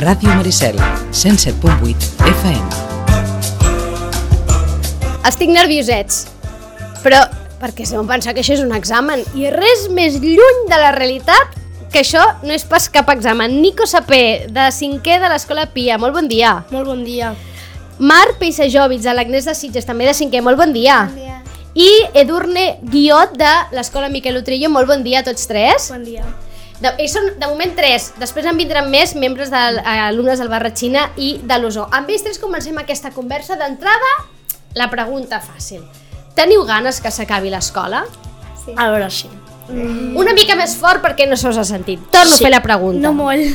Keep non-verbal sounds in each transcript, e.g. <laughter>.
Ràdio Maricel, 107.8 FM. Estic nerviosets, però perquè no pensar que això és un examen i res més lluny de la realitat que això no és pas cap examen. Nico Sapé, de cinquè de l'Escola Pia, molt bon dia. Molt bon dia. Marc Peixajovic, de l'Agnès de Sitges, també de cinquè, molt bon dia. Bon dia. I Edurne Guiot, de l'Escola Miquel Utrillo, molt bon dia a tots tres. Bon dia. De, ells són de moment tres, després en vindran més membres de alumnes del Barratxina i de l'Osó. Amb ells tres comencem aquesta conversa. D'entrada, la pregunta fàcil. Teniu ganes que s'acabi l'escola? Sí. A veure, sí. Una mica més fort perquè no se us ha sentit. Torno Sí. a fer la pregunta. No molt.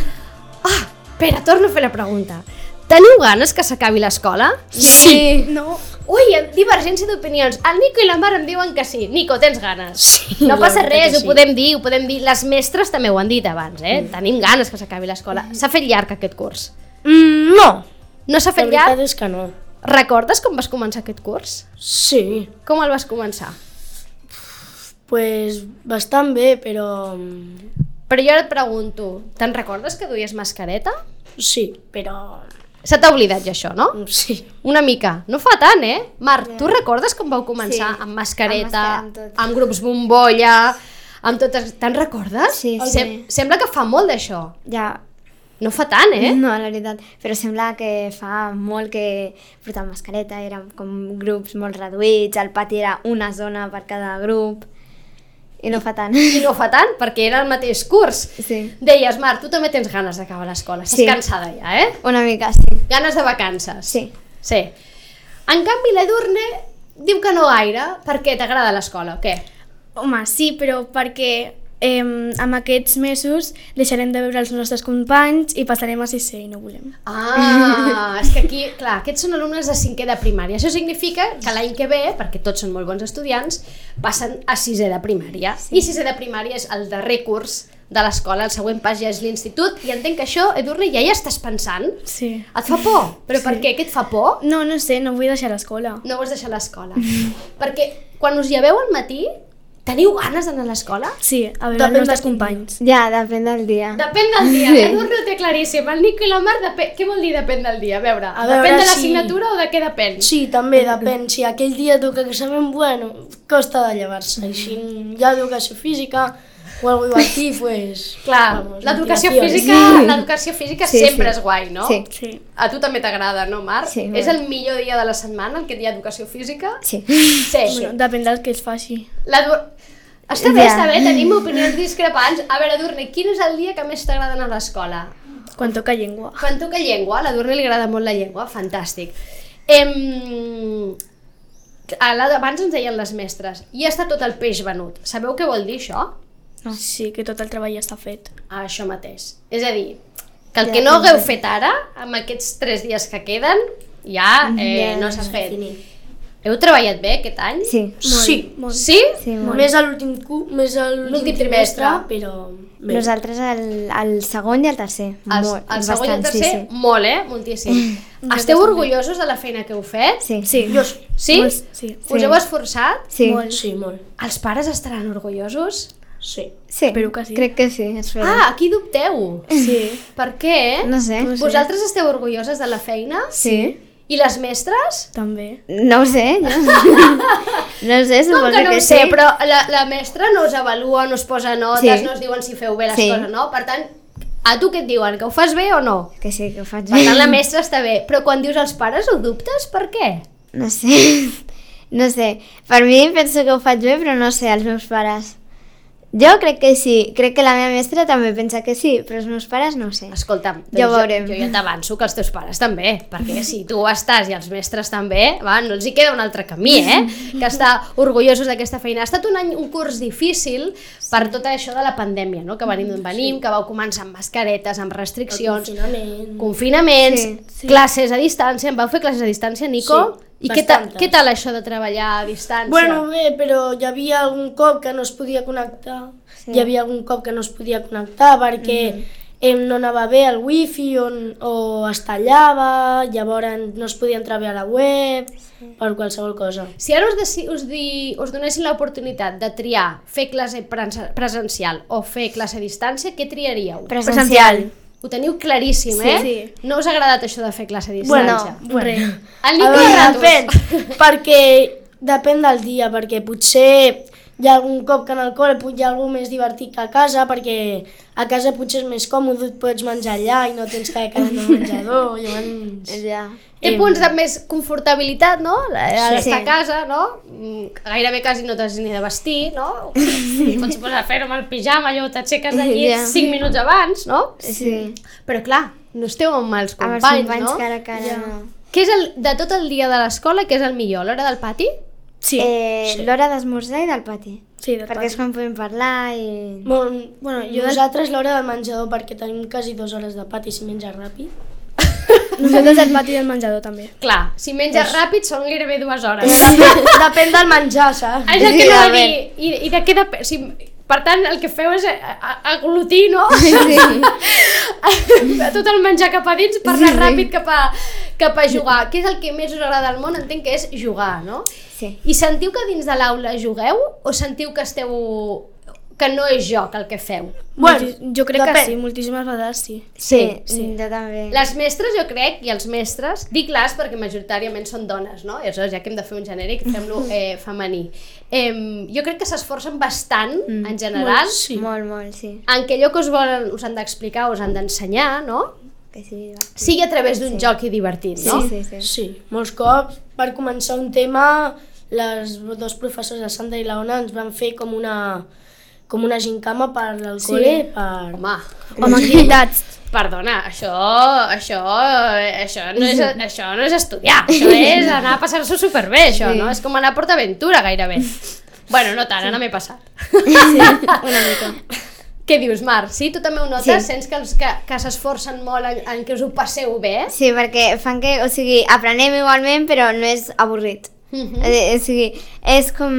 Ah, espera, torno a fer la pregunta. Teniu ganes que s'acabi l'escola? Sí. No. Ui, divergència d'opinions. El Nico i la Mar em diuen que sí. Nico, tens ganes? Sí, No la passa res, que ho sí. podem dir, ho podem dir. Les mestres també ho han dit abans, eh? Tenim ganes que s'acabi l'escola. S'ha fet llarg aquest curs. Mm, no. No s'ha La fet veritat llarg? és que no. Recordes com vas començar aquest curs? Sí. Com el vas començar? Pues bastant bé, però... mm, Però jo ara et pregunto, te'n recordes que duies mascareta? Sí, però... Se t'ha oblidat ja això, no? mm, Sí. Una mica. No fa tant, eh? Marc, tu recordes com vau començar? Sí, amb mascareta, amb mascareta, amb amb grups bombolla, amb totes... Te'n recordes? Sí, sí. Sem sembla que fa molt d'això. Ja, No fa tant, eh? no, la veritat. Però sembla que fa molt que portàvem mascareta, érem com grups molt reduïts, el pati era una zona per cada grup, i no fa tant. I no fa tant, perquè era el mateix curs. Sí. Deies, Marc, tu també tens ganes d'acabar l'escola. Estàs Sí. cansada ja, eh? Una mica, sí. Ganes de vacances. Sí. Sí. En canvi, l'Edurne diu que no gaire. Per què? T'agrada l'escola o què? Home, sí, però perquè eh, amb aquests mesos deixarem de veure els nostres companys i passarem a sisè i no volem. Ah, és que aquí, <laughs> clar, aquests són alumnes de cinquè de primària. Això significa que l'any que ve, perquè tots són molt bons estudiants, passen a sisè de primària. Sí. I sisè de primària és el darrer curs de l'escola, el següent pas ja és l'institut, i entenc que això, Edurne, ja hi estàs pensant. Sí. Et fa por? Però per què? Què et fa por? No, no sé, no vull deixar l'escola. No vols deixar l'escola. perquè quan us lleveu al matí, teniu ganes d'anar a l'escola? Sí, a veure Depèn els nostres de companys. Ja, depèn del dia. Depèn del dia, sí. l'Edurne ho té claríssim. El Nico i la Mar, depèn... què vol dir depèn del dia? A veure, A veure depèn de si- l'assignatura o de què depèn? Sí, també depèn. Si aquell dia toca examen, bueno, costa de llevar-se. Si hi ha educació física o algo així, <laughs> pues... Clar, l'educació física, l'educació física Sí, sempre sí. és guai, no? Sí. Sí. A tu també t'agrada, no, Marc? Sí, és el millor dia de la setmana, el que hi ha educació física? Sí. Sí. Bueno, depèn del que es faci. L'edu... Està bé, Ja. està bé, tenim opinions discrepants. A veure, Durne, quin és el dia que més t'agrada anar a l'escola? Quan toca llengua. Quan toca llengua, a la Durne li agrada molt la llengua, fantàstic. Em... a la- Abans ens deien les mestres, i està tot el peix venut. Sabeu què vol dir això? No. Sí, que tot el treball ja està fet. a això mateix. És a dir, que el que no hagueu fet ara, amb aquests tres dies que queden, ja, eh, Ja no s'ha fet. definit. Heu treballat bé aquest any? Sí. Sí. Molt. Sí? Sí, molt. Més a l'últim més a l'últim trimestre. però... Bé. Nosaltres el, el segon i el tercer. El, molt, el segon i el bastant, tercer, Sí, sí. molt, eh? Moltíssim. Esteu orgullosos de la feina que heu fet? Sí. Sí. Jo sí. Sí? Molt, sí. Us Sí. heu esforçat? Sí. Molt. Sí, molt. Els pares estaran orgullosos? Sí. sí. Espero que sí. Crec que sí, espero. Ah, aquí dubteu. Sí. Per què? No sé. No sé. Vosaltres esteu orgulloses de la feina? Sí. I les mestres? També. No ho sé. Jo. no sé, <laughs> Com suposo que no que ho sé, sí. però la, la mestra no us avalua, no us posa notes, Sí. no us diuen si feu bé les Sí. coses, no? Per tant, a tu què et diuen? Que ho fas bé o no? Que sí, que ho faig Per bé. tant, la mestra està bé. Però quan dius als pares ho dubtes? Per què? No sé. <laughs> No sé. Per mi penso que ho faig bé, però no sé, els meus pares. Jo crec que sí. Crec que la meva mestra també pensa que sí, però els meus pares no ho sé. Escolta'm, Ja ho doncs veurem. jo, jo ja t'avanço que els teus pares també, perquè si tu estàs i els mestres també, va, no els hi queda un altre camí, eh? <laughs> Que estar orgullosos d'aquesta feina. Ha estat un any, un curs difícil per tot això de la pandèmia, no? Que venim d'on venim, que vau començar amb mascaretes, amb restriccions, Confinament. confinaments, Sí, sí. classes a distància. Em vau fer classes a distància, Nico? Sí, I què, ta, què tal això de treballar a distància? Bueno, bé, però hi havia algun cop que no es podia connectar. Sí. Hi havia algun cop que no es podia connectar perquè em no anava bé el wifi o, o es tallava, llavors no es podia entrar bé a la web, per qualsevol cosa. Si ara us, deci- us, di, us donessin l'oportunitat de triar fer classe prese- presencial o fer classe a distància, què triaríeu? Presencial. Ho teniu claríssim, Sí, eh? sí. No us ha agradat això de fer classe a Bueno, distància? bueno. El A Nico veure, depèn, perquè depèn del dia, perquè potser hi ha algun cop que en el col·le hi ha algú més divertit que a casa, perquè a casa potser és més còmode, et pots menjar allà i no tens que quedar al menjador, llavors... <laughs> Ja. Té Em, punts de més confortabilitat, no? L'estar Sí. a casa, no? Mm, Gairebé quasi no t'has ni de vestir, no? Sí. Pots posar a fer-ho amb el pijama, allò t'aixeques llit Ja. 5 minuts abans, no? Sí. Però clar, no esteu amb els Amb els companys, companys no? cara a cara, Ja. no. Què és el, de tot el dia de l'escola, què és el millor? L'hora del pati? Sí, Eh, sí. L'hora d'esmorzar i del pati. sí, de Perquè és quan podem parlar i... Bueno, Bueno, jo del- nosaltres l'hora del menjador perquè tenim quasi dues hores de pati si menja ràpid. <laughs> Nosaltres el pati del menjador també. Clar, si menges ràpid són gairebé dues hores. Depèn del menjar, saps? Sí, que no va dir. I, I de què depèn? Si, per tant, el que feu és a- aglutir, no? Sí. <laughs> Tot el menjar cap a dins per anar ràpid cap a, cap a jugar. Què és el que més us agrada al món? Entenc que és jugar, no? Sí. I sentiu que dins de l'aula jugueu o sentiu que esteu que no és joc el que feu? Bueno, jo crec depèn. que sí, moltíssimes vegades sí. Sí, sí. jo també. Les mestres, jo crec, i els mestres, dic les perquè majoritàriament són dones, no? I aleshores, ja que hem de fer un genèric, fem-lo <laughs> eh, femení. Eh, jo crec que s'esforcen bastant, mm. en general, Sí. Molt, molt, sí. en que allò que us volen, us han d'explicar, us han d'ensenyar, no? Que sí, va. Sigui a través d'un joc i divertit, no? Sí, sí, sí. Sí, molts cops per començar un tema les dos professors, la Sandra i la Ona, ens van fer com una, com una gincama per al Sí. col·le, per... Home, Amb activitats. perdona, això, això, això, no és, això no és estudiar, això és anar a passar-s'ho superbé, això, Sí. no? És com anar a PortAventura, gairebé. Bueno, no tant, ara m'he passat. <laughs> Una mica. Què dius, Mar? Sí, tu també ho notes? Sí. Sents que, els, que, que s'esforcen molt en, en que us ho passeu bé? Sí, perquè fan que, o sigui, aprenem igualment, però no és avorrit. Mhm. Eh, o sigui, és com...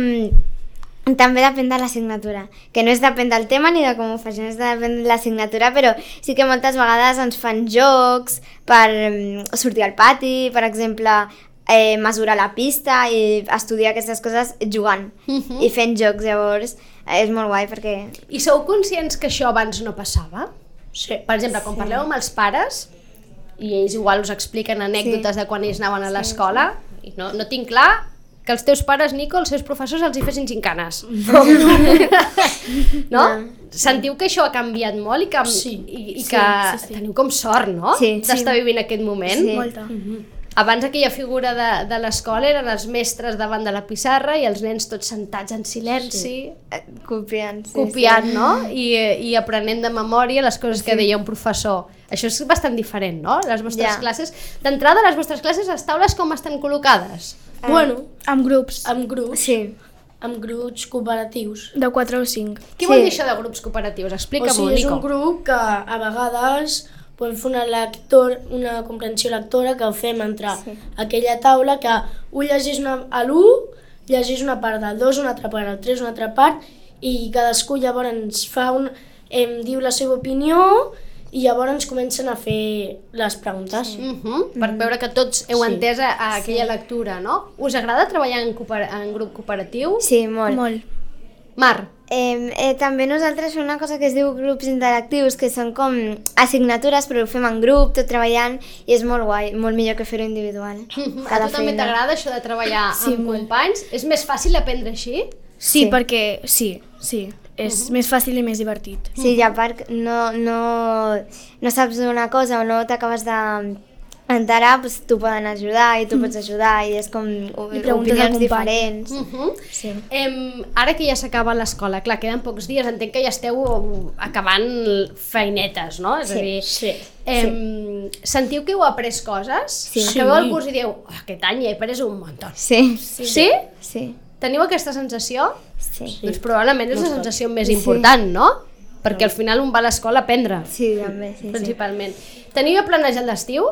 També depèn de l'assignatura, que no és depèn del tema ni de com ho facin, és depèn de l'assignatura, però sí que moltes vegades ens fan jocs per mm, sortir al pati, per exemple, eh, mesurar la pista i estudiar aquestes coses jugant Mhm. i fent jocs, llavors eh, és molt guai perquè... I sou conscients que això abans no passava? Sí. Per exemple, quan parleu amb els pares i ells igual us expliquen anècdotes de quan ells anaven a l'escola i no, no tinc clar que els teus pares, Nico, els seus professors els hi fessin gincanes. <laughs> no? Sentiu que això ha canviat molt i que, Sí. i, i Sí, que sí, sí. teniu com sort, no? Sí, D'estar vivint aquest moment. Sí. Molta. Abans aquella figura de, de l'escola eren els mestres davant de la pissarra i els nens tots sentats en silenci, eh, Copiant. Sí, copiant, no? I, I aprenent de memòria les coses que deia un professor. Això és bastant diferent, no? Les vostres Ja. classes... D'entrada, les vostres classes, les taules com estan col·locades? Bueno, Amb grups amb grups, Sí. amb grups cooperatius. de 4 o 5. Què Sí. vol dir això de grups cooperatius? O Explica-m'ho, sigui, és Nico. un grup que a vegades podem fer una, lector, una comprensió lectora que ho fem entre sí. aquella taula que un llegeix una, a l'1, llegeix una part del 2, una altra part del 3, una altra part, i cadascú llavors ens fa un, em diu la seva opinió i llavors ens comencen a fer les preguntes. Sí. Uh -huh, per veure que tots heu Sí. entès a, a aquella lectura, no? Us agrada treballar en, cooper en grup cooperatiu? Sí, molt. Molt. Mar, Eh, eh, també nosaltres fem una cosa que es diu grups interactius, que són com assignatures, però ho fem en grup, tot treballant, i és molt guai, molt millor que fer-ho individual. <laughs> a tu Cada també t'agrada això de treballar Sí, amb molt. companys? És més fàcil aprendre així? Sí, Sí. perquè sí, sí. És més fàcil i més divertit. Sí, i a part no, no, no saps una cosa o no t'acabes de enterar, doncs t'ho poden ajudar i tu pots ajudar i és com I opinions diferents. Uh -huh. Sí. Em, ara que ja s'acaba l'escola, clar, queden pocs dies, entenc que ja esteu acabant feinetes, no? És a Sí, dir, sí. em, sentiu que heu après coses? Sí. Acabeu Sí. el curs i dieu, oh, aquest any he après un muntó. Sí, Sí? sí? sí, Teniu aquesta sensació? Sí. Sí. Doncs probablement és la sensació més Sí. important, no? Perquè al final un va a l'escola a aprendre, Sí, també, sí, sí. principalment. Teniu ja planejat l'estiu?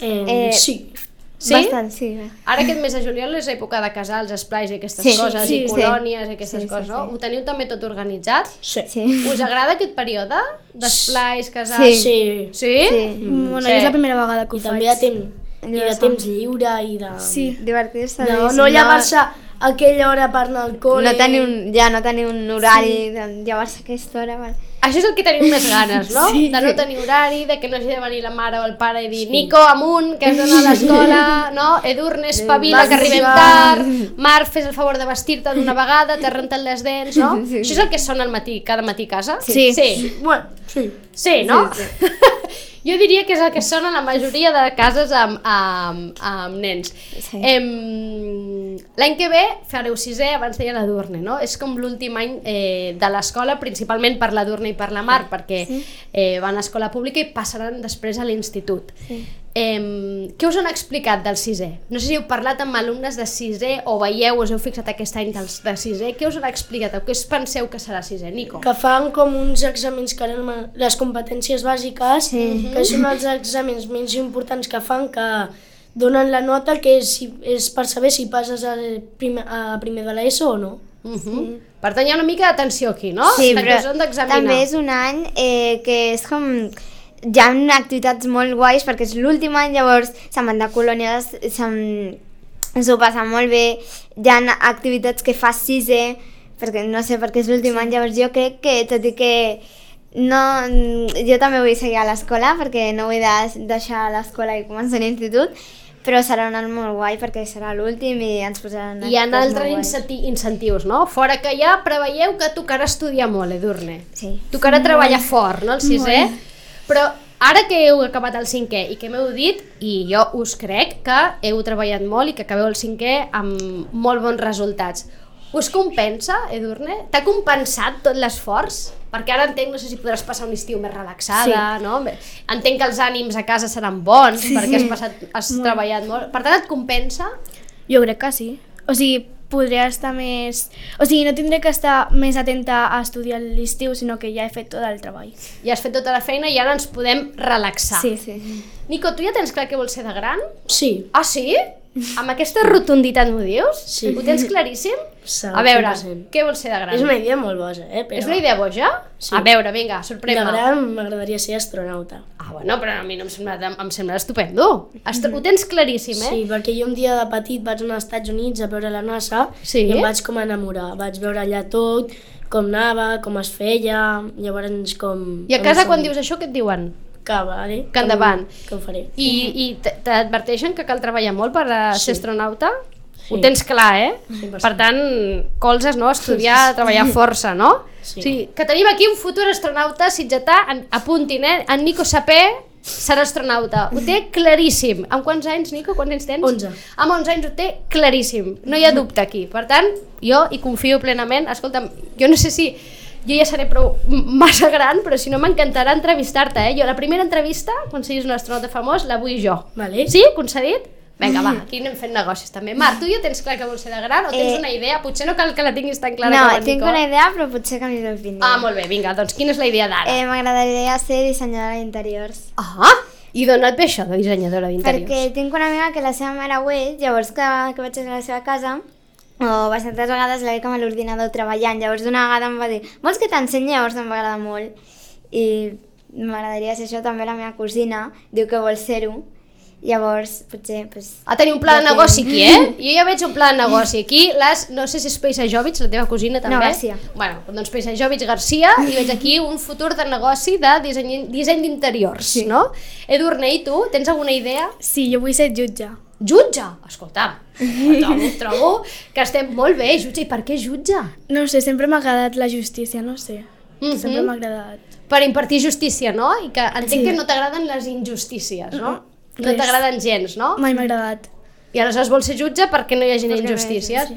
Eh, Eh, sí. Sí? Bastant, sí. Ara aquest mes de juliol és època de casals, esplais i aquestes Sí, coses, sí, i sí. colònies i aquestes Sí, sí, coses, no? sí. Ho teniu també tot organitzat? Sí. Sí. Us agrada aquest període d'esplais, casals? Sí. Sí. Sí? Sí. Mm, bueno, Sí. és la primera vegada que ho I faig. també hi ha temps, i de temps lliure i de... Sí. Divertir-se. No, sí, no llevar-se a aquella hora per anar al col·le. no tenir un, ja no tenir un horari sí. de llevar-se a aquesta hora. Per... Això és el que tenim més ganes, no? Sí, de no sí. tenir horari, de que no hagi de venir la mare o el pare i dir Nico, amunt, que has d'anar a l'escola, <laughs> no? Edurne, espavila, que arribem tard, Marc, fes el favor de vestir-te d'una <laughs> vegada, t'has rentat les dents, no? Sí, sí. Això és el que sona al matí, cada matí a casa? Sí. Sí, Bueno, sí. sí no? <laughs> jo diria que és el que sona a la majoria de cases amb, amb, amb nens. Sí. Em, L'any que ve fareu sisè, abans deia la Durne, no? És com l'últim any eh, de l'escola, principalment per la Durne i per la Mar, perquè eh, van a escola pública i passaran després a l'institut. Sí. Em, què us han explicat del sisè? No sé si heu parlat amb alumnes de sisè o veieu, us heu fixat aquest any dels de sisè, què us han explicat? O què us penseu que serà sisè, Nico? que fan com uns exàmens que eren les competències bàsiques, Sí. que són els exàmens menys importants que fan, que donen la nota que és, és per saber si passes a primer, a primer de l'ESO o no. Uh -huh. Per tant, hi ha una mica d'atenció aquí, no? Sí, però també és un any eh, que és com... Hi ha activitats molt guais perquè és l'últim any, llavors se'n van de colònies, s'ho passa molt bé, hi ha activitats que fa sisè, perquè no sé, perquè és l'últim any, llavors jo crec que, tot i que no, jo també vull seguir a l'escola perquè no vull de, deixar l'escola i començar l'institut, però serà un any molt guai perquè serà l'últim i ens posaran Hi ha molt altres incenti- incentius, no? Fora que ja preveieu que tocarà estudiar molt, Edurne. Sí. Tocarà treballar fort, no, el sisè? Però ara que heu acabat el cinquè i que m'heu dit, i jo us crec que heu treballat molt i que acabeu el cinquè amb molt bons resultats. Us compensa, Edurne? T'ha compensat tot l'esforç? Perquè ara entenc, no sé si podràs passar un estiu més relaxada, sí. no? Entenc que els ànims a casa seran bons sí. perquè has, passat, has treballat molt. Per tant, et compensa? Jo crec que sí. O sigui, podré estar més... O sigui, no tindré que estar més atenta a estudiar l'estiu, sinó que ja he fet tot el treball. Ja has fet tota la feina i ara ens podem relaxar. Sí. Sí. Nico, tu ja tens clar què vols ser de gran? Sí, Ah, sí? <laughs> Amb aquesta rotunditat m'ho dius? Sí. Ho tens claríssim? Sí, A veure, 100%. què vols ser de gran? és una idea molt boja, eh? Però És una idea boja? Sí. A veure, vinga, de sorprèn-me. gran m'agradaria ser astronauta. Ah, bueno, però a mi no em sembla, em sembla estupendo. Est ho tens claríssim, eh? Sí, perquè jo un dia de petit vaig anar als Estats Units a veure la NASA Sí? i em vaig com enamorar. Vaig veure allà tot, com anava, com es feia, llavors com... I a casa quan dius això, què et diuen? Que, vale, Que endavant. Que ho faré. I, i t'adverteixen que cal treballar molt per a ser Sí. astronauta? Sí. Ho tens clar, eh? 100%. Per tant, colzes, no? Estudiar, treballar força, no? Sí. sí. Que tenim aquí un futur astronauta sitgetà, en, apuntin, eh? En Nico Sapé serà astronauta. Ho té claríssim. Amb quants anys, Nico? Quants anys tens? 11. Amb 11 anys ho té claríssim. No hi ha dubte aquí. Per tant, jo hi confio plenament. Escolta'm, jo no sé si jo ja seré prou massa gran, però si no m'encantarà entrevistar-te, eh? Jo la primera entrevista, quan siguis un astronauta famós, la vull jo. Vale. Sí? Concedit? Vinga, va, aquí anem fent negocis també. Marc, tu ja tens clar que vols ser de gran o tens Eh, una idea? Potser no cal que la tinguis tan clara no, com el tinc Nico. una idea, però potser canvio d'opinió. Ah, molt bé, vinga, doncs quina és la idea d'ara? Eh, M'agradaria ser dissenyadora d'interiors. Ah, i d'on et ve això de dissenyadora d'interiors? Perquè tinc una amiga que la seva mare ho és, llavors que, que vaig a la seva casa, o bastantes vegades la veig amb l'ordinador treballant, llavors d'una vegada em va dir vols que t'ensenyi? Llavors em va agradar molt i m'agradaria ser això, també la meva cosina diu que vol ser-ho, llavors potser pues, Ha tenir un pla de negoci aquí, eh? Jo ja veig un pla de negoci aquí. Les, no sé si és Peisajovic, la teva cosina també. No, Garcia. Bueno, doncs Peisajovic Garcia i veig aquí un futur de negoci de disseny, disseny d'interiors, sí. no? Edurne, i tu, tens alguna idea? Sí, jo vull ser jutge. Jutge! Escolta'm, trobo, trobo que estem molt bé, jutge. I per què jutge? No sé, sempre m'ha agradat la justícia, no sé. Mhm. Sempre m'ha agradat. Per impartir justícia, no? I que entenc Sí. que no t'agraden les injustícies, no? No Res. t'agraden gens, no? Mai m'ha agradat. I aleshores vols ser jutge perquè no hi hagi Perquè no injustícies? sí.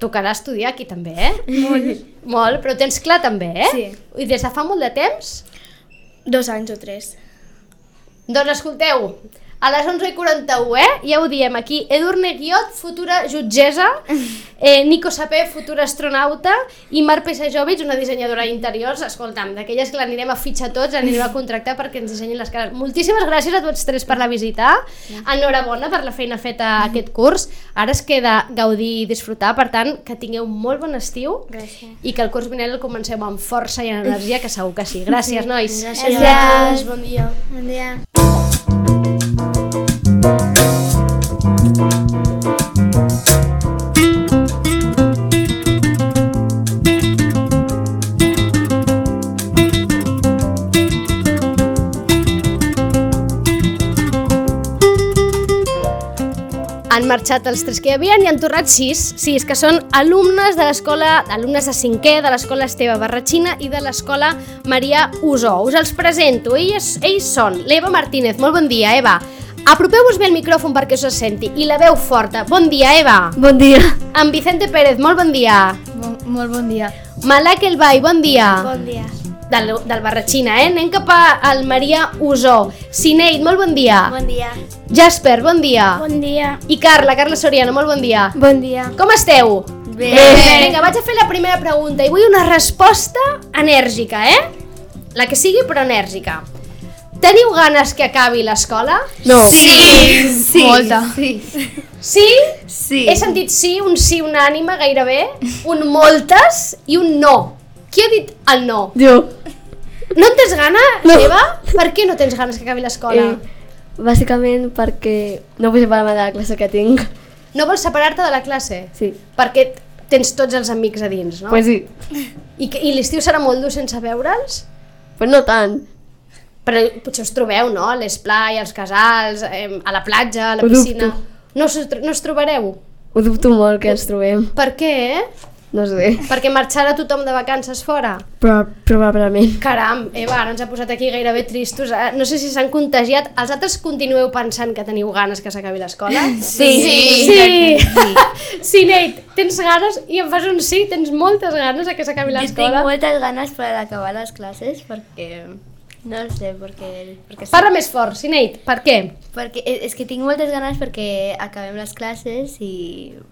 Tocarà estudiar aquí també, eh? Molt. <laughs> Molt, però tens clar també, eh? Sí. I des de fa molt de temps? Dos anys o tres. Doncs escolteu, a les 11.41, eh? Ja ho diem aquí. Edurne Guiot, futura jutgessa, <laughs> eh, Nico Sapé, futura astronauta, i Mar Pesajovic, una dissenyadora d'interiors. Escolta'm, d'aquelles que l'anirem a fitxar tots, l'anirem a contractar perquè ens dissenyin les cares. Moltíssimes gràcies a tots tres per la visita. Enhorabona per la feina feta a aquest curs. Ara es queda gaudir i disfrutar, per tant, que tingueu un molt bon estiu Gràcies. i que el curs vinent el comenceu amb força i energia, que segur que sí. Gràcies, <laughs> nois. Gràcies, Gràcies. bon dia. Bon dia. Han marxat els tres que hi havia i han tornat sis, sis que són alumnes de l'escola, alumnes de cinquè, de l'escola Esteve Barratxina i de l'escola Maria Usó. Us els presento, ells, ells són l'Eva Martínez, molt bon dia, Eva. Apropeu-vos bé el micròfon perquè us senti i la veu forta. Bon dia, Eva. Bon dia. En Vicente Pérez, molt bon dia. Bon, molt bon dia. Malak El Bai, bon dia. Bon dia. Del, del Barratxina, eh? Anem cap al Maria Usó. Sineid, molt bon dia. Bon dia. Jasper, bon dia. Bon dia. I Carla, Carla Soriano, molt bon dia. Bon dia. Com esteu? Bé. Vinga, vaig a fer la primera pregunta i vull una resposta enèrgica, eh? La que sigui, però enèrgica. Teniu ganes que acabi l'escola? No. Sí, sí. Molta. Sí. Sí? Sí. He sentit sí, un sí unànime gairebé, un moltes i un no. Qui ha dit el no? Jo. No en tens gana, No. Eva? Per què no tens ganes que acabi l'escola? Eh, bàsicament perquè no vull separar-me de la classe que tinc. No vols separar-te de la classe? Sí. Perquè tens tots els amics a dins, no? Pues sí. I, i l'estiu serà molt dur sense veure'ls? Però no tant. Però potser us trobeu, no? A l'esplai, als casals, eh, a la platja, a la Ho piscina... dubto. No us, no us trobareu? Ho dubto molt que ens trobem. Per què? No sé. Perquè marxarà tothom de vacances fora? Però probablement. Caram, Eva, ara ens ha posat aquí gairebé tristos. Eh, No sé si s'han contagiat. Els altres continueu pensant que teniu ganes que s'acabi l'escola? <laughs> Sí. Sí! <laughs> Sí, Nate, tens ganes i em fas un sí, tens moltes ganes de que s'acabi Jo tinc l'escola. moltes ganes per acabar les classes perquè... No sé, perquè... perquè sí. Parla més fort, sí, Nate, per què? Perquè és és que tinc moltes ganes perquè acabem les classes i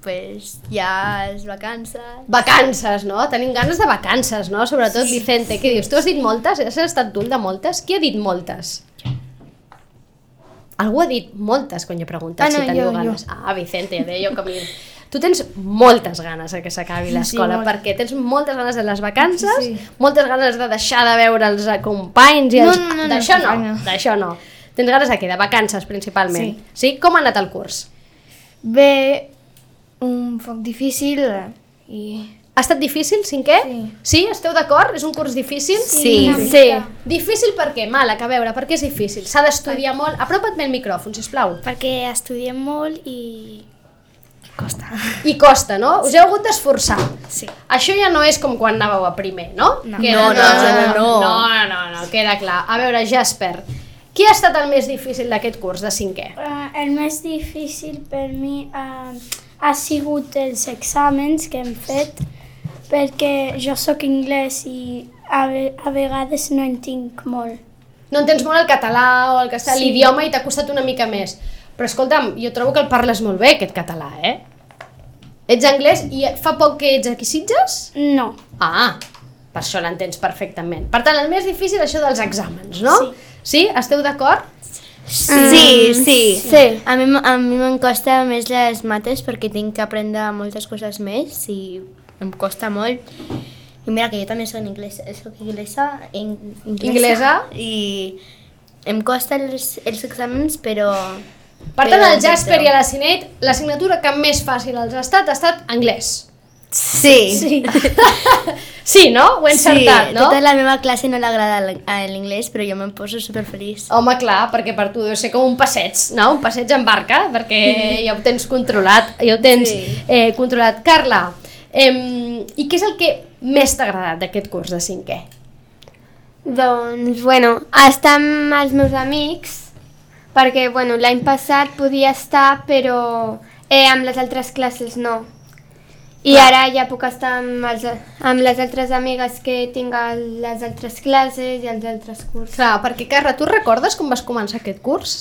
pues, ja és vacances. Vacances, no? Tenim ganes de vacances, no? Sobretot, Vicente, què dius? Tu has dit moltes? Has estat tu de moltes? Qui ha dit moltes? Algú ha dit moltes quan jo he preguntat Ah, no, si teniu jo, jo. ganes. Ah, Vicente, ja deia jo que. Tu tens moltes ganes de que s'acabi l'escola, molt. perquè tens moltes ganes de les vacances, Sí. moltes ganes de deixar de veure els companys i No, els... no, no, no, D'això no, no. d'això no. Tens ganes de què? De vacances, principalment. Sí. Com ha anat el curs? Bé, un poc difícil i... Ha estat difícil, cinquè? Sí. Sí? Esteu d'acord? És un curs difícil? Sí. Sí. Difícil per què? Mala, que a veure, per què és difícil? S'ha d'estudiar molt. Apropa't bé el micròfon, sisplau. Perquè estudiem molt i... Costa. I costa, no? Us heu hagut d'esforçar. Sí. Això ja no és com quan anàveu a primer, no? No. Queda, No, no, no, no. no, no, no, queda clar. A veure, Jasper, qui ha estat el més difícil d'aquest curs de cinquè? Uh, el més difícil per mi uh, ha sigut els exàmens que hem fet perquè jo sóc anglès i a, a vegades no en tinc molt. No entens molt el català o el castellà, Sí. l'idioma i t'ha costat una mica més. Però escolta'm, jo trobo que el parles molt bé, aquest català, eh? Ets anglès i fa poc que ets aquí Sitges? No. Ah, per això l'entens perfectament. Per tant, el més difícil és això dels exàmens, no? Sí. Sí? Esteu d'acord? Sí, sí. Sí. A mi, a mi me'n costa més les mates perquè tinc que aprendre moltes coses més i em costa molt. I mira que jo també soc inglesa, soc inglesa, in, Inglesa? i em costa els, els exàmens, però... Per tant, al Jasper i a la Cinet, l'assignatura que més fàcil els ha estat ha estat anglès. Sí. Sí, Sí, <laughs> no? Ho he encertat, no? tota la meva classe no l'agrada l- a l'inglès, però jo me'n poso superfeliç. Home, clar, perquè per tu deu ser com un passeig, no? Un passeig en barca, perquè <laughs> ja ho tens controlat, ja ho tens Sí. eh, controlat. Carla, eh, i què és el que més t'ha agradat d'aquest curs de cinquè? Doncs, bueno, estar amb els meus amics, perquè, bueno, l'any passat podia estar, però eh, amb les altres classes no. I ara ja puc estar amb, els, amb les altres amigues que tinc a les altres classes i als altres cursos. Clar, perquè Carla, tu recordes com vas començar aquest curs?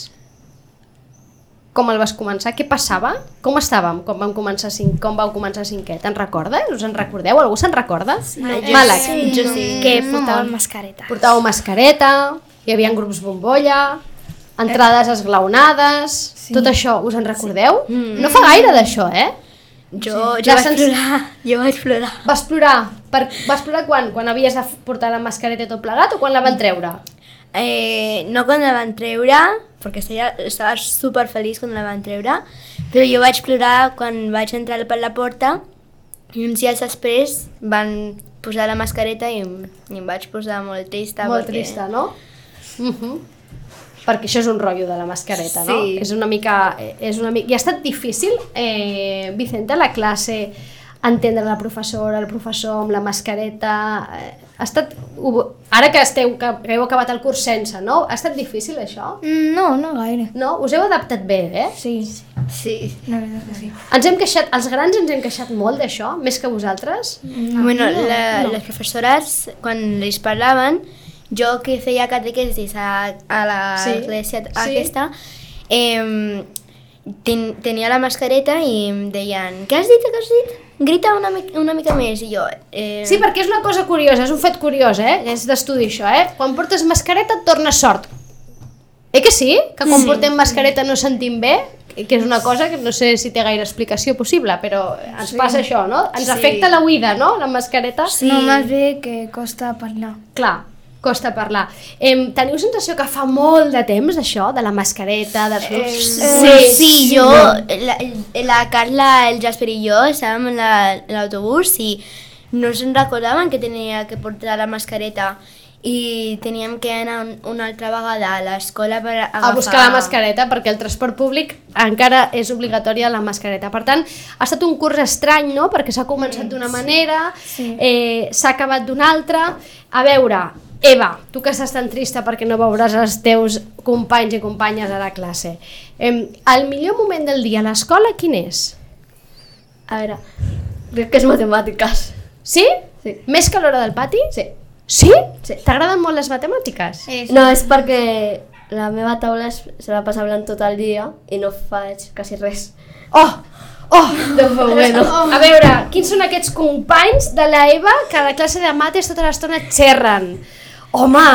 Com el vas començar? Què passava? Com estàvem quan vam començar cinc, com vau començar cinquè? Te'n recordes? Us en recordeu? Algú se'n recorda? Sí, Màlac. Jo sí. Que portàvem mascareta. Portàveu mascareta, hi havia grups bombolla, entrades esglaonades, sí. tot això, us en recordeu? Mm. No fa gaire d'això, eh? Jo, jo vaig sens- plorar, jo vaig plorar. Vas plorar, per, vas plorar quan? Quan havies de portar la mascareta tot plegat o quan la van treure? Eh, no quan la van treure, perquè estava, estava super feliç quan la van treure, però jo vaig plorar quan vaig entrar per la porta i uns dies després van posar la mascareta i, i em vaig posar molt trista. Molt perquè... trista, no? Uh -huh. Perquè això és un rotllo de la mascareta, no? Sí. És una mica... És una mica... I ha estat difícil, eh, Vicente, a la classe entendre la professora, el professor amb la mascareta... Eh, ha estat... Ara que, esteu, que heu acabat el curs sense, no? Ha estat difícil això? No, no gaire. No? Us heu adaptat bé, eh? Sí, Sí. la veritat que sí. Ens hem queixat, els grans ens hem queixat molt d'això, més que vosaltres? bueno, la, les professores, quan les parlaven, jo que feia catequesis a, a l'església sí. aquesta, eh, ten, tenia la mascareta i em deien, què has dit, què has dit? Grita una, mi una mica més, i jo... Eh, Sí, perquè és una cosa curiosa, és un fet curiós, eh? És d'estudi això, eh? Quan portes mascareta et tornes sort. Eh que sí? Que quan Sí. portem mascareta no sentim bé? Que és una cosa que no sé si té gaire explicació possible, però ens sí. passa això, no? Ens Sí. afecta la oïda, no? La mascareta. Sí. No, més bé que costa parlar. Clar, costa parlar. Em, teniu sensació que fa molt de temps, això, de la mascareta, de... Eh, Sí, sí, jo, la, la Carla, el Jasper i jo estàvem en la- l'autobús i no se'n recordaven que tenia que portar la mascareta i teníem que anar un- una altra vegada a l'escola per agafar... a buscar la mascareta perquè el transport públic encara és obligatòria la mascareta. Per tant, ha estat un curs estrany, no?, perquè s'ha començat d'una manera, eh, s'ha acabat d'una altra. A veure, Eva, tu que estàs tan trista perquè no veuràs els teus companys i companyes a la classe, eh, el millor moment del dia a l'escola quin és? A veure, crec que és matemàtiques. Sí? Sí. Més que a l'hora del pati? Sí. Sí? sí. T'agraden molt les matemàtiques? No, és perquè la meva taula es, se la passa hablant tot el dia i no faig quasi res. Oh! Oh! Doncs bueno. A veure, quins són aquests companys de la Eva que a la classe de mates tota l'estona xerren? Home,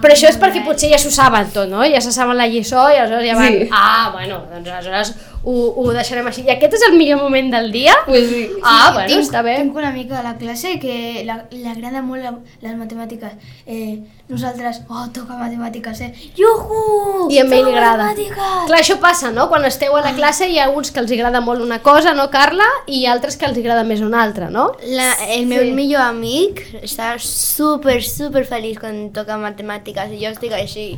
però això és perquè potser ja s'ho saben tot, no? Ja se saben la lliçó i aleshores ja van... Sí. Ah, bueno, doncs aleshores ho, ho deixarem així. I aquest és el millor moment del dia? Pues sí. Ah, bueno, tinc, està bé. Tinc una amiga a la classe que la- li agrada molt la, les matemàtiques. Eh, nosaltres, oh, toca matemàtiques, eh? Juhu! I a ell li agrada. Matemàtiques! Clar, això passa, no? Quan esteu a la classe hi ha uns que els agrada molt una cosa, no, Carla? I altres que els agrada més una altra, no? La, el meu millor amic està super, super feliç quan toca matemàtiques i jo estic així.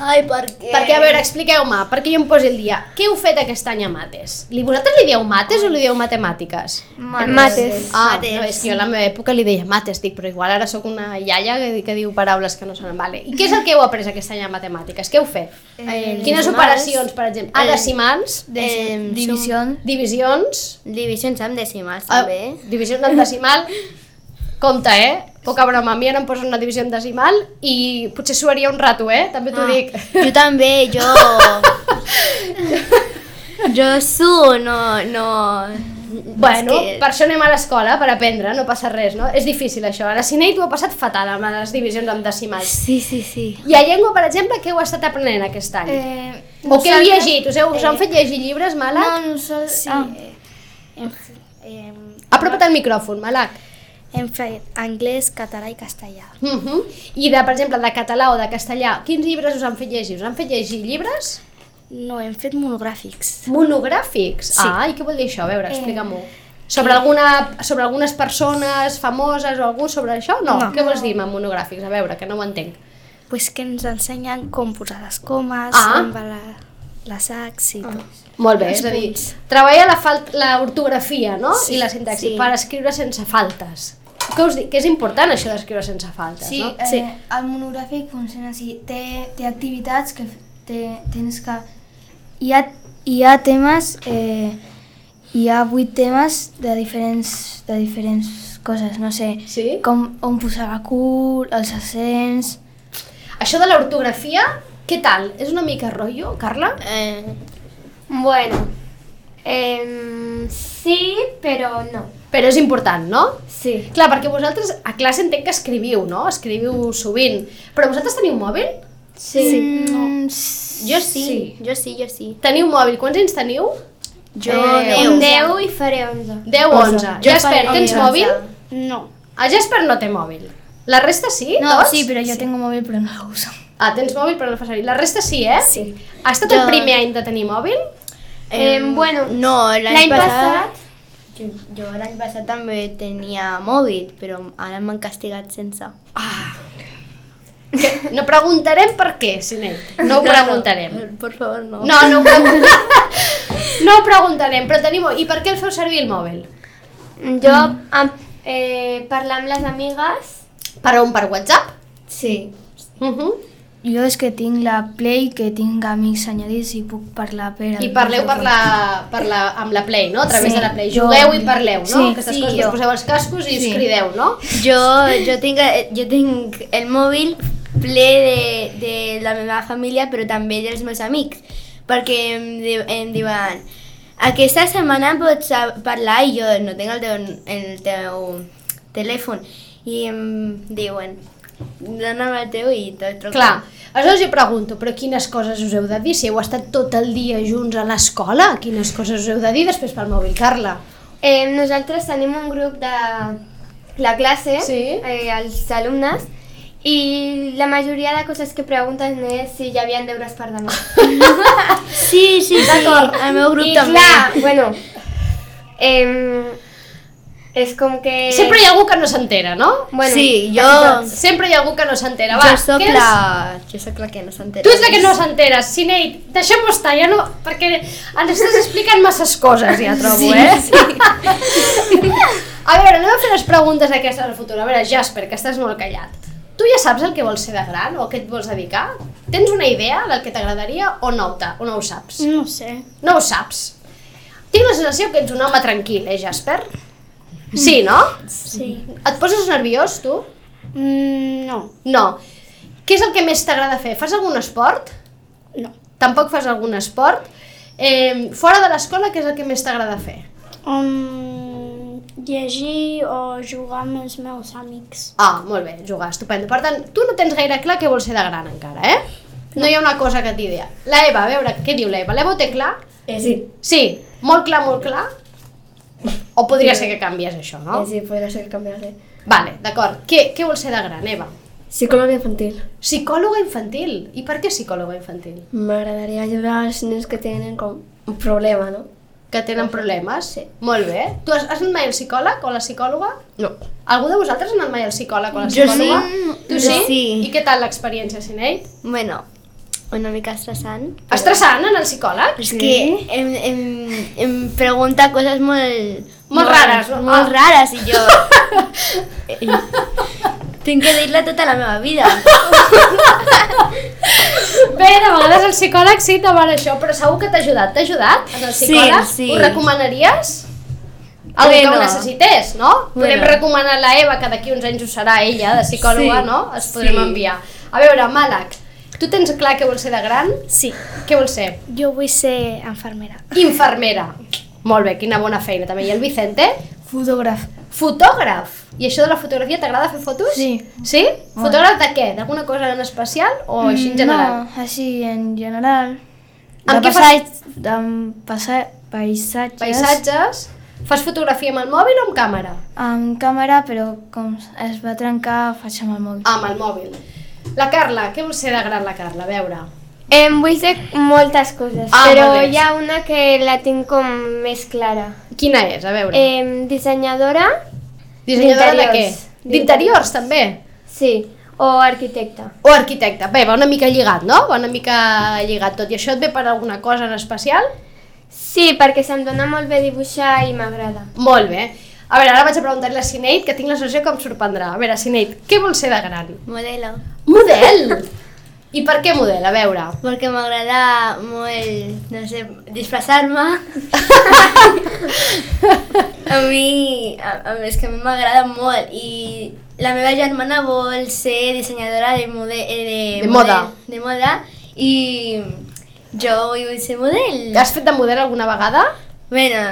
Ai, per què? Perquè, a veure, expliqueu-me, perquè jo em posi el dia. Què heu fet aquest any a mates? Li, vosaltres li dieu mates o li dieu matemàtiques? Mates. Ah, Mates. no, és que jo a la meva època li deia mates, dic, però igual ara sóc una iaia que, que diu paraules que no sonen. Vale. I què és el que heu après aquest any a matemàtiques? Què heu fet? Eh, Quines decimals. operacions, per exemple? Ah, Eh, decimals? Eh, Divisió. Divisions? som- Divisions amb decimals, Ah, també. divisions en decimal? Compte, eh? Poca broma, a mi ara em posen una divisió en decimal i potser suaria un rato, eh? També t'ho Ah, dic. Jo també, jo... <laughs> jo su, no... no... Bueno, que- per això anem a l'escola, per aprendre, no passa res, no? És difícil això. A la Cinei t'ho ha passat fatal amb les divisions amb decimals. Sí, sí, sí. I a llengua, per exemple, què heu estat aprenent aquest any? Eh, o què heu llegit? Us, heu, us han fet llegir llibres, Malak? No, nosaltres... Sí. Ah. Hem, hem, Apropa't al micròfon, Malak. Hem fet anglès, català i castellà. Uh -huh. I, de, per exemple, de català o de castellà, quins llibres us han fet llegir? Us han fet llegir llibres? No, hem fet monogràfics. Monogràfics? Sí. Ah, i què vol dir això? A veure, explica-m'ho. Sobre, alguna, sobre algunes persones famoses o algú sobre això? No. No. Què vols dir amb monogràfics? A veure, que no ho entenc. Pues que ens ensenyen com posar les comes, Ah. on va la, les sacs i tot. Molt bé, és a dir, treballa la, la ortografia no? Sí, i la sintaxi sí. per escriure sense faltes. Què us dic? Que és important això d'escriure sense faltes, Sí, no? eh, el monogràfic funciona així. Té, té activitats que té, tens que... Hi ha, hi ha temes, eh, hi ha vuit temes de diferents, de diferents coses, no sé, Sí? com on posar la cul, els accents... Això de l'ortografia, què tal? És una mica rotllo, Carla? Eh, Bueno, em, sí, però no. Però és important, no? Sí. Clar, perquè vosaltres a classe entenc que escriviu, no? Escriviu sovint. Però vosaltres teniu mòbil? Sí. Mm, jo sí, jo sí, jo sí. Teniu mòbil. Quants anys teniu? Jo Eh, deu. 10 i faré 11. 10 o 11. Jo Jasper, tens 11. mòbil? no. El Jasper no té mòbil. La resta sí? No, tots? sí, però jo tengo móvil, però no lo uso. Ah, tens mòbil però no el fa servir. La resta sí, eh? Sí. Ha estat Jo- el primer any de tenir mòbil? Eh, bueno, No, l'any l'any passat... passat- Jo, l'any passat també tenia mòbil, però ara m'han castigat sense. Ah. Que no preguntarem per què, Sinet. No ho preguntarem. Por favor, no. No, no ho preguntarem. No ho preguntarem, però tenim... I per què el feu servir el mòbil? Jo, amb, eh, parlar amb les amigues, Per on? Per WhatsApp? Sí. Uh -huh. Jo és que tinc la Play, que tinc amics añadits i puc parlar per... I parleu per la, per la, amb la Play, no? A través Sí, de la Play. jo- Jugueu i parleu, no? Sí, Aquestes sí, coses, jo. us poseu els cascos i us Sí. crideu, no? Jo, jo, tinc, jo tinc el mòbil ple de, de la meva família, però també dels meus amics, perquè em, di em diuen aquesta setmana pots parlar i jo no tinc el teu, el teu telèfon i em diuen dona'm el teu i te truco. Clar, aleshores jo pregunto, però quines coses us heu de dir? Si heu estat tot el dia junts a l'escola, quines coses us heu de dir després pel mòbil, Carla? eh, nosaltres tenim un grup de la classe, Sí. eh, els alumnes, i la majoria de coses que pregunten és si hi havia deures per demà. <laughs> Sí, sí, sí, el meu grup I també. clar, bueno, em, és com que... Sempre hi ha algú que no s'entera, no? Bueno, sí, jo, Sempre hi ha algú que no s'entera. Va, jo soc la... Jo soc la que no s'entera. Tu ets la que no s'entera, Sinead, deixem-ho estar, ja no... Perquè ens estàs explicant masses coses, ja trobo, Sí, eh? sí. A veure, anem a fer les preguntes aquestes al futur. A veure, Jasper, que estàs molt callat. Tu ja saps el que vols ser de gran o a què et vols dedicar? Tens una idea del que t'agradaria o no, o no ho saps? No ho sé. No ho saps. Tinc la sensació que ets un home tranquil, eh, Jasper? Sí, no? Sí. Et poses nerviós, tu? Mm, no. No. Què és el que més t'agrada fer? Fas algun esport? No. Tampoc fas algun esport? Eh, fora de l'escola, què és el que més t'agrada fer? Um, llegir o jugar amb els meus amics. Ah, molt bé, jugar, estupendo. Per tant, tu no tens gaire clar què vols ser de gran encara, eh? No hi ha una cosa que t'idea. La Eva, a veure, què diu l'Eva? L'Eva ho té clar? Eh, sí. Sí, molt clar, molt clar? O podria ser que canvies això, no? Eh, sí, podria ser que canviaré. Vale, d'acord. Què, què vols ser de gran, Eva? Psicòloga infantil. Psicòloga infantil. I per què psicòloga infantil? M'agradaria ajudar als nens que tenen com un problema, no? Que tenen problemes? Sí. Molt bé. Tu has, has anat mai al psicòleg o la psicòloga? No. Algú de vosaltres ha anat mai al psicòleg o la Jo psicòloga? sí. Tu Jo sí? sí. I què tal l'experiència, Sinead? Bueno, una mica estressant. Estressant en el psicòleg? És que em, em, em pregunta coses molt... Molt rares, no? Molt Ah. rares, i jo... <laughs> Tinc que dir-la tota la meva vida. Bé, de vegades el psicòleg sí demana això, però segur que t'ha ajudat. T'ha ajudat en el Sí, psicòleg? sí. Ho recomanaries? Algú que ho Bueno. necessités, no? Podem Bueno. recomanar a la Eva, que d'aquí uns anys ho serà ella, de psicòloga, Sí, no? Es podrem sí. enviar. A veure, Malak, tu tens clar què vols ser de gran? Sí. Què vols ser? Jo vull ser infermera. Infermera. Molt bé, quina bona feina també. I el Vicente? Fotògraf. Fotògraf. I això de la fotografia, t'agrada fer fotos? Sí. Sí? Fotògraf de què? D'alguna cosa en especial o així en general? No, així en general. Amb de què passeig, de passa, paisatges. Paisatges? Fas fotografia amb el mòbil o amb càmera? Amb càmera, però com es va trencar, faig amb el mòbil. Ah, amb el mòbil. La Carla, què vol ser de gran la Carla? A veure. Em vull fer moltes coses, Ah, però hi ha una que la tinc com més clara. Quina és? A veure. Em, dissenyadora, Dissenyadora de què? d'interiors. També? sí, o arquitecta. O arquitecte. Bé, va una mica lligat, no? Va una mica lligat tot. I això et ve per alguna cosa en especial? Sí, perquè se'm dona molt bé dibuixar i m'agrada. Molt bé. A veure, ara vaig a preguntar-li a Sinead, que tinc la sensació que em sorprendrà. A veure, Sinead, què vols ser de gran? Modelo. Model! <laughs> I per què model? A veure. Perquè m'agrada molt, no sé, disfressar-me. <laughs> a mi, a, a, és que a mi m'agrada molt i la meva germana vol ser dissenyadora de, mode, eh, de, De moda. model- de moda i jo vull ser model. Has fet de model alguna vegada? Bueno,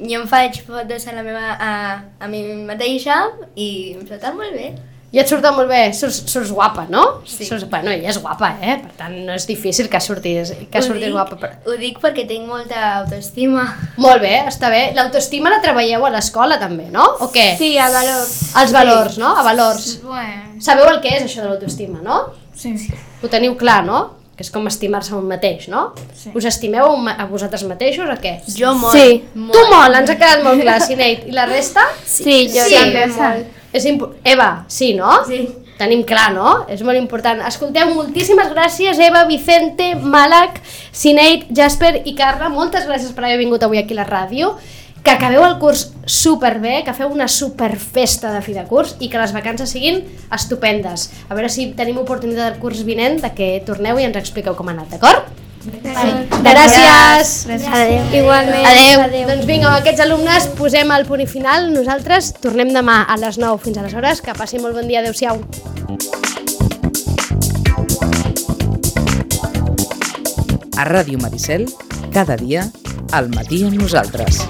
jo em faig fotos a la meva, a, a mi mateixa i em surt molt bé. I et surten molt bé, surts, surts guapa, no? Sí. Surts, bueno, ella és guapa, eh? Per tant, no és difícil que surtis, que Ho surtis dic- guapa. Però... Ho dic perquè tinc molta autoestima. Molt bé, està bé. L'autoestima la treballeu a l'escola també, no? O què? Sí, a valors. Els valors, no? A valors. Bueno, Sabeu el que és això de l'autoestima, no? sí. Ho teniu clar, no? Que és com estimar-se un mateix, no? Sí. Us estimeu a vosaltres mateixos o què? Jo molt. Sí. molt. Tu molt, ens ha quedat molt clar, Sinead. I la resta? Sí, jo Sí. també molt. És. Eva, sí, no? Sí. tenim clar, no? És molt important. Escolteu, moltíssimes gràcies, Eva, Vicente, Malak, Sineid, Jasper i Carla. Moltes gràcies per haver vingut avui aquí a la ràdio que acabeu el curs superbé, que feu una superfesta de fi de curs i que les vacances siguin estupendes. A veure si tenim oportunitat del curs vinent de que torneu i ens expliqueu com ha anat, d'acord? Gràcies. Adéu. Igualment. Adéu. Adéu. Doncs vinga, amb aquests alumnes posem el punt i final. Nosaltres tornem demà a les 9 fins a les hores. Que passi molt bon dia. Adéu-siau. A Ràdio Maricel, cada dia, al matí amb nosaltres.